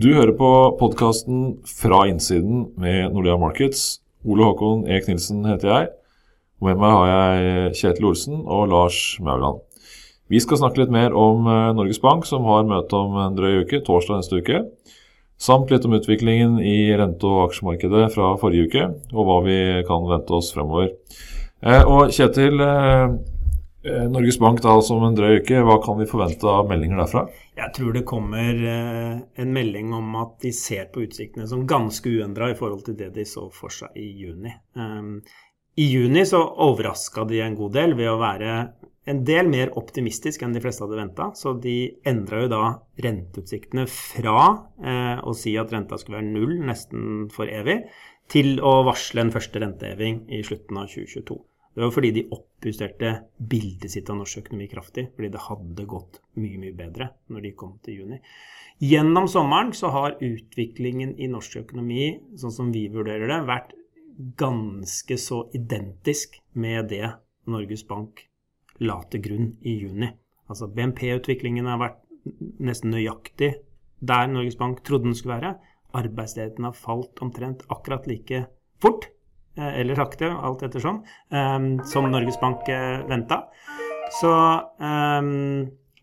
Du hører på podkasten Fra innsiden med Nordea Markets. Ole Håkon Eek Nilsen heter jeg. Og med meg har jeg Kjetil Olsen og Lars Mauland. Vi skal snakke litt mer om eh, Norges Bank, som har møte om en drøy uke, torsdag neste uke. Samt litt om utviklingen i rente- og aksjemarkedet fra forrige uke, og hva vi kan vente oss fremover. Eh, og Kjetil, eh, Norges Bank da som en drøy uke, hva kan vi forvente av meldinger derfra? Jeg tror det kommer en melding om at de ser på utsiktene som ganske uendra i forhold til det de så for seg i juni. I juni så overraska de en god del ved å være en del mer optimistisk enn de fleste hadde venta. Så de endra jo da renteutsiktene fra eh, å si at renta skulle være null nesten for evig, til å varsle en første renteheving i slutten av 2022. Det var fordi de oppjusterte bildet sitt av norsk økonomi kraftig. Fordi det hadde gått mye, mye bedre når de kom til juni. Gjennom sommeren så har utviklingen i norsk økonomi, sånn som vi vurderer det, vært ganske så identisk med det Norges Bank la til grunn i juni. Altså BNP-utviklingen har vært nesten nøyaktig der Norges Bank trodde den skulle være. Arbeidsledigheten har falt omtrent akkurat like fort, eller sakte, alt ettersom, um, som Norges Bank uh, venta. Så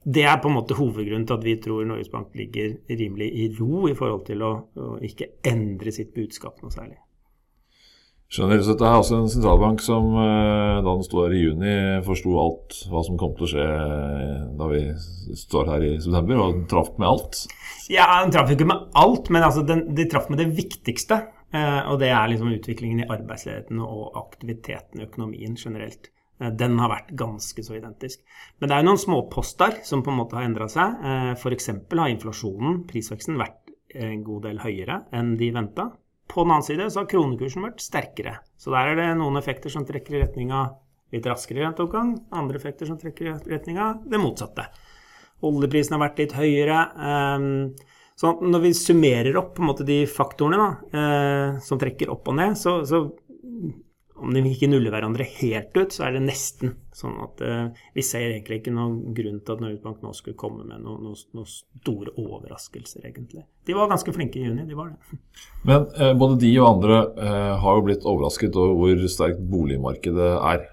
det er på en måte hovedgrunnen til at vi tror Norges Bank ligger rimelig i ro i forhold til å, å ikke endre sitt budskap noe særlig. Skjønner. Så dette er altså en sentralbank som eh, da den sto her i juni, forsto alt hva som kom til å skje eh, da vi står her i september, og traff med alt? Ja, den traff ikke med alt, men altså, den, de traff med det viktigste. Eh, og det er liksom utviklingen i arbeidsledigheten og aktiviteten i økonomien generelt. Den har vært ganske så identisk. Men det er jo noen småposter som på en måte har endra seg. F.eks. har inflasjonen, prisveksten, vært en god del høyere enn de venta. På den annen side så har kronekursen vært sterkere. Så der er det noen effekter som trekker i retning av litt raskere renteoppgang, andre effekter som trekker i retning av det motsatte. Oljeprisen har vært litt høyere. Så når vi summerer opp måte de faktorene da, eh, som trekker opp og ned, så, så om de ikke nuller hverandre helt ut, så er det nesten sånn at eh, vi ser egentlig ikke noen grunn til at Norges Bank nå skulle komme med noen noe, noe store overraskelser, egentlig. De var ganske flinke i juni, de var det. Men eh, både de og andre eh, har jo blitt overrasket over hvor sterkt boligmarkedet er.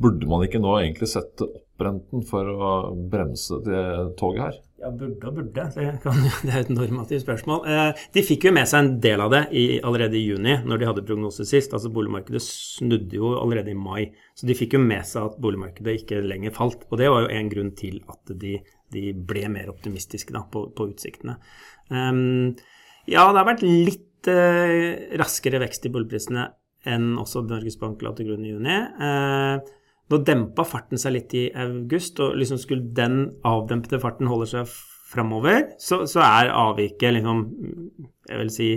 burde man ikke nå egentlig sette opp renten for å bremse det toget her? Ja, burde og burde. Det, kan, det er et normativt spørsmål. Eh, de fikk jo med seg en del av det i, allerede i juni, når de hadde prognose sist. Altså Boligmarkedet snudde jo allerede i mai. Så de fikk jo med seg at boligmarkedet ikke lenger falt. Og det var jo en grunn til at de, de ble mer optimistiske da, på, på, utsiktene. Um, ja, det har vært litt eh, raskere vekst i boligprisene enn også Norges Bank la til grunn i juni. Uh, nå dempa farten seg litt i august, og liksom skulle den avdempede farten holde seg framover, så, så, er avviket liksom Jeg vil si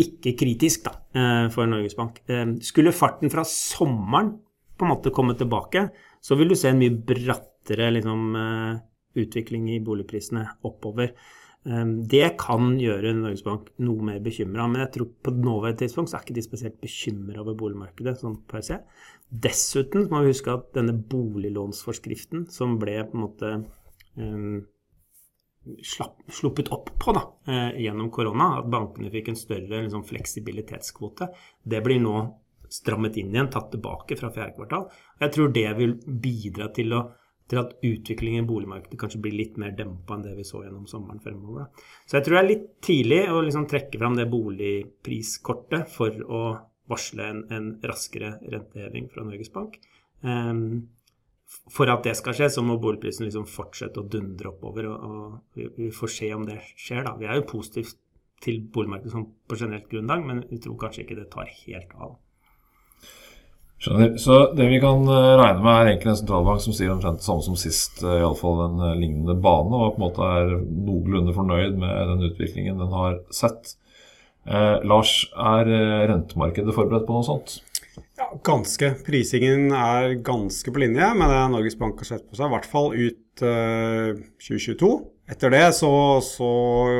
ikke kritisk, da, eh, for Norges Bank. Eh, skulle farten fra sommeren på en måte komme tilbake, så vil du se en mye brattere liksom, eh, utvikling i boligprisene oppover. Det kan gjøre Norges Bank noe mer bekymra, men jeg tror på nåværende tidspunkt så er ikke de spesielt bekymra over boligmarkedet sånn per se. Dessuten må vi huske at denne boliglånsforskriften, som ble på en måte um, slapp, sluppet opp på da, uh, gjennom korona, at bankene fikk en større liksom, fleksibilitetskvote, det blir nå strammet inn igjen, tatt tilbake fra fjerde kvartal. Jeg tror det vil bidra til, å, til at utviklingen i boligmarkedet kanskje blir litt mer dempa enn det vi så gjennom sommeren fremover. Så jeg tror det er litt tidlig å liksom trekke fram det boligpriskortet for å varsle en, en raskere renteheving fra Norges Bank. Um, for at det skal skje, så må boligprisen liksom fortsette å dundre oppover. og, og vi, vi, får se om det skjer. da. Vi er jo positivt til boligmarkedet sånn på generelt grunnlag, men vi tror kanskje ikke det tar helt av. Skjønner. Så det vi kan eh, regne med, er egentlig en sentralbank som sier omtrent det samme som sist, eh, iallfall en eh, lignende bane, og på en måte er noenlunde fornøyd med den utviklingen den har sett. Eh, Lars, er rentemarkedet forberedt på noe sånt? Ja, ganske. Prisingen er ganske på linje med det Norges Bank har sett på seg, i hvert fall ut eh, 2022. Etter det så, så,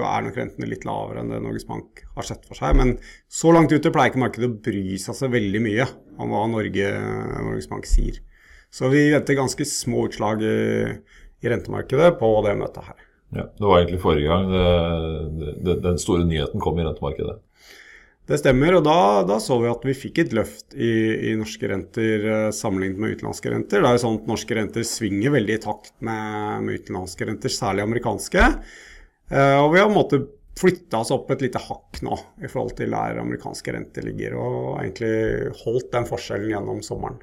er nok rentene litt lavere enn det Norges Bank har sett for seg. Men så langt ute pleier ikke markedet å bry seg så veldig mye om hva Norge, Norges Bank sier. Så vi venter ganske små utslag i, i rentemarkedet på det møtet her. Ja, Det var egentlig forrige gang det, det, den store nyheten kom i rentemarkedet. Det stemmer, og da, da, så vi at vi fikk et løft i, i norske renter eh, sammenlignet med utenlandske renter. Det er jo sånn at Norske renter svinger veldig i takt med, med utenlandske renter, særlig amerikanske. Eh, og vi har på en oss opp et lite hakk nå i forhold til der amerikanske renter ligger, og egentlig holdt den forskjellen gjennom sommeren.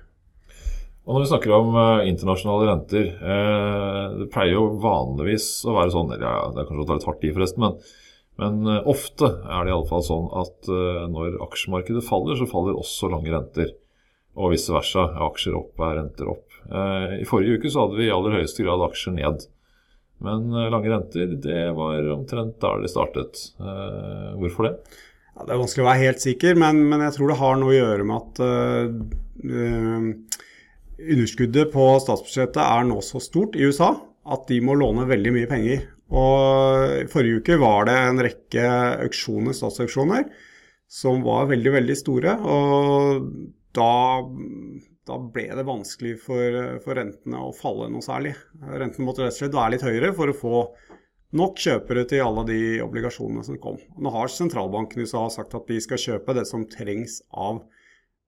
Og Når vi snakker om eh, internasjonale renter, eh, det pleier jo vanligvis å være sånn eller ja, Det er kanskje å ta litt hardt i, forresten, men men uh, ofte er det iallfall sånn at uh, når aksjemarkedet faller, så faller også lange renter. Og vice versa. Aksjer opp er renter opp. Uh, I forrige uke så hadde vi i aller høyeste grad aksjer ned. Men lange renter, det var omtrent der det startet. hvorfor det? Ja, det er vanskelig å være helt sikker, men, men, jeg tror det har noe å gjøre med at underskuddet på statsbudsjettet er nå så stort i USA at de må låne veldig mye penger. Og Forrige uke var det en rekke auksjoner, statsauksjoner som var veldig, veldig store. Og da, da ble det vanskelig for, for, rentene å falle noe særlig. Rentene måtte rett og slett være litt høyere for å få nok kjøpere til alle de obligasjonene som kom. Nå har sentralbanken i USA sagt at de skal kjøpe det som trengs av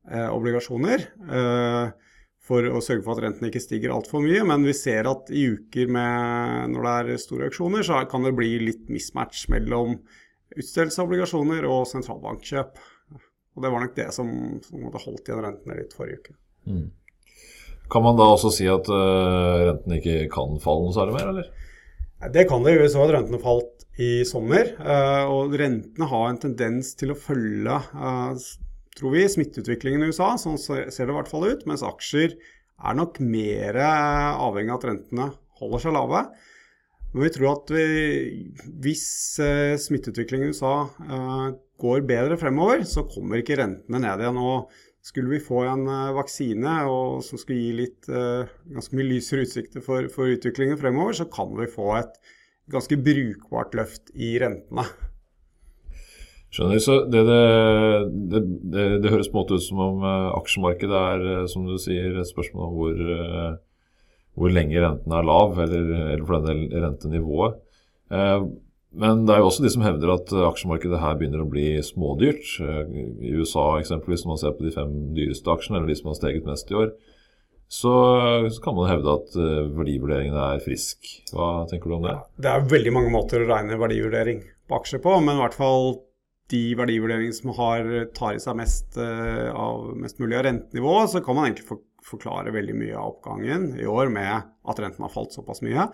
eh, obligasjoner. Eh, for å sørge for at rentene ikke stiger altfor mye. Men vi ser at i uker med, når det er store auksjoner, så kan det bli litt mismatch mellom utstedelse av obligasjoner og sentralbankkjøp. Og Det var nok det som, som holdt igjen rentene litt forrige uke. Mm. Kan man da også si at uh, rentene ikke kan falle noe særlig mer, eller? Det kan det. I USA at rentene falt i sommer. Uh, og rentene har en tendens til å følge uh, tror vi, smitteutviklingen i USA. Sånn ser det i hvert fall ut. Mens aksjer er nok mer avhengig av at rentene holder seg lave. Men vi tror at vi, hvis eh, smitteutviklingen i USA eh, går bedre fremover, så kommer ikke rentene ned igjen. Og skulle vi få en eh, vaksine som skulle gi litt, ganske mye lysere utsikter for, for utviklingen fremover, så kan vi få et ganske brukbart løft i rentene. Skjønner. Så det, det, det, det, høres på en måte ut som om uh, aksjemarkedet er, uh, som du sier, et spørsmål om hvor, uh, hvor lenge renten er lav, eller, eller for den del rentenivået. men det er jo også de som hevder at aksjemarkedet her begynner å bli smådyrt. I USA eksempelvis, når man ser på de fem dyreste aksjene, eller de som har steget mest i år, så, så kan man hevde at verdivurderingen er frisk. Hva tenker du om det? Det er veldig mange måter å regne verdivurdering på aksjer på, men i hvert fall de verdivurderingene som har, tar i seg mest, uh, av, mest mulig av rentenivået, så kan man egentlig for, forklare veldig mye av oppgangen i år med at renten har falt såpass mye.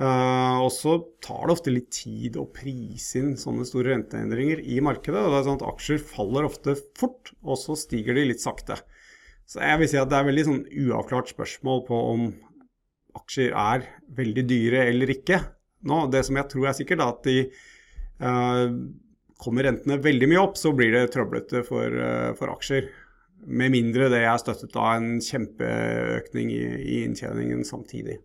Uh, og så tar det ofte litt tid å prise inn sånne store renteendringer i markedet. og det er sånn at Aksjer faller ofte fort, og så stiger de litt sakte. Så jeg vil si at det er veldig sånn uavklart spørsmål på om aksjer er veldig dyre eller ikke. Nå, det som jeg tror er sikkert, er at de uh, Kommer rentene veldig mye opp, så blir det trøblete for, eh, for aksjer. Med mindre det er støttet av en kjempeøkning i, i inntjeningen samtidig.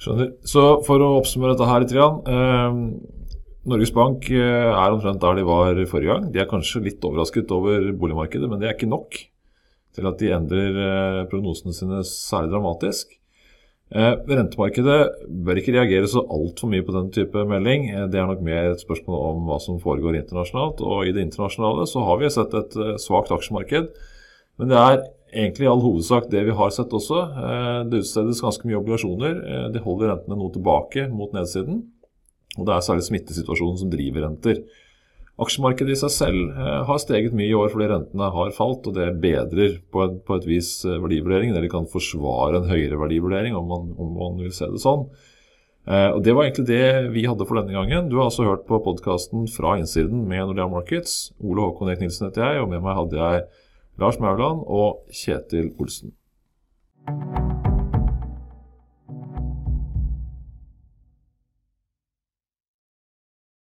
Skjønner. Så for å oppsummere dette her litt. Eh, Norges Bank eh, er omtrent der de var forrige gang. De er kanskje litt overrasket over boligmarkedet, men det er ikke nok til at de endrer eh, prognosene sine særlig dramatisk. Eh, rentemarkedet bør ikke reagere så altfor mye på den type melding. Eh, det er nok mer et spørsmål om hva som foregår internasjonalt. Og i det internasjonale så har vi sett et eh, svakt aksjemarked. Men det er egentlig i all hovedsak det vi har sett også. Det utstedes ganske mye obligasjoner. De holder rentene noe tilbake mot nedsiden. Og det er særlig smittesituasjonen som driver renter. Aksjemarkedet i seg selv eh, har steget mye i år fordi rentene har falt, og det bedrer på et, på et vis eh, verdivurderingen, eller kan forsvare en høyere verdivurdering, om man, om man vil se det sånn. Eh, og Det var egentlig det vi hadde for denne gangen. Du har altså hørt på podkasten fra innsiden med Nordea Markets. Ole Håkon Erik Nilsen heter jeg, og med meg hadde jeg Lars Mauland og Kjetil Olsen.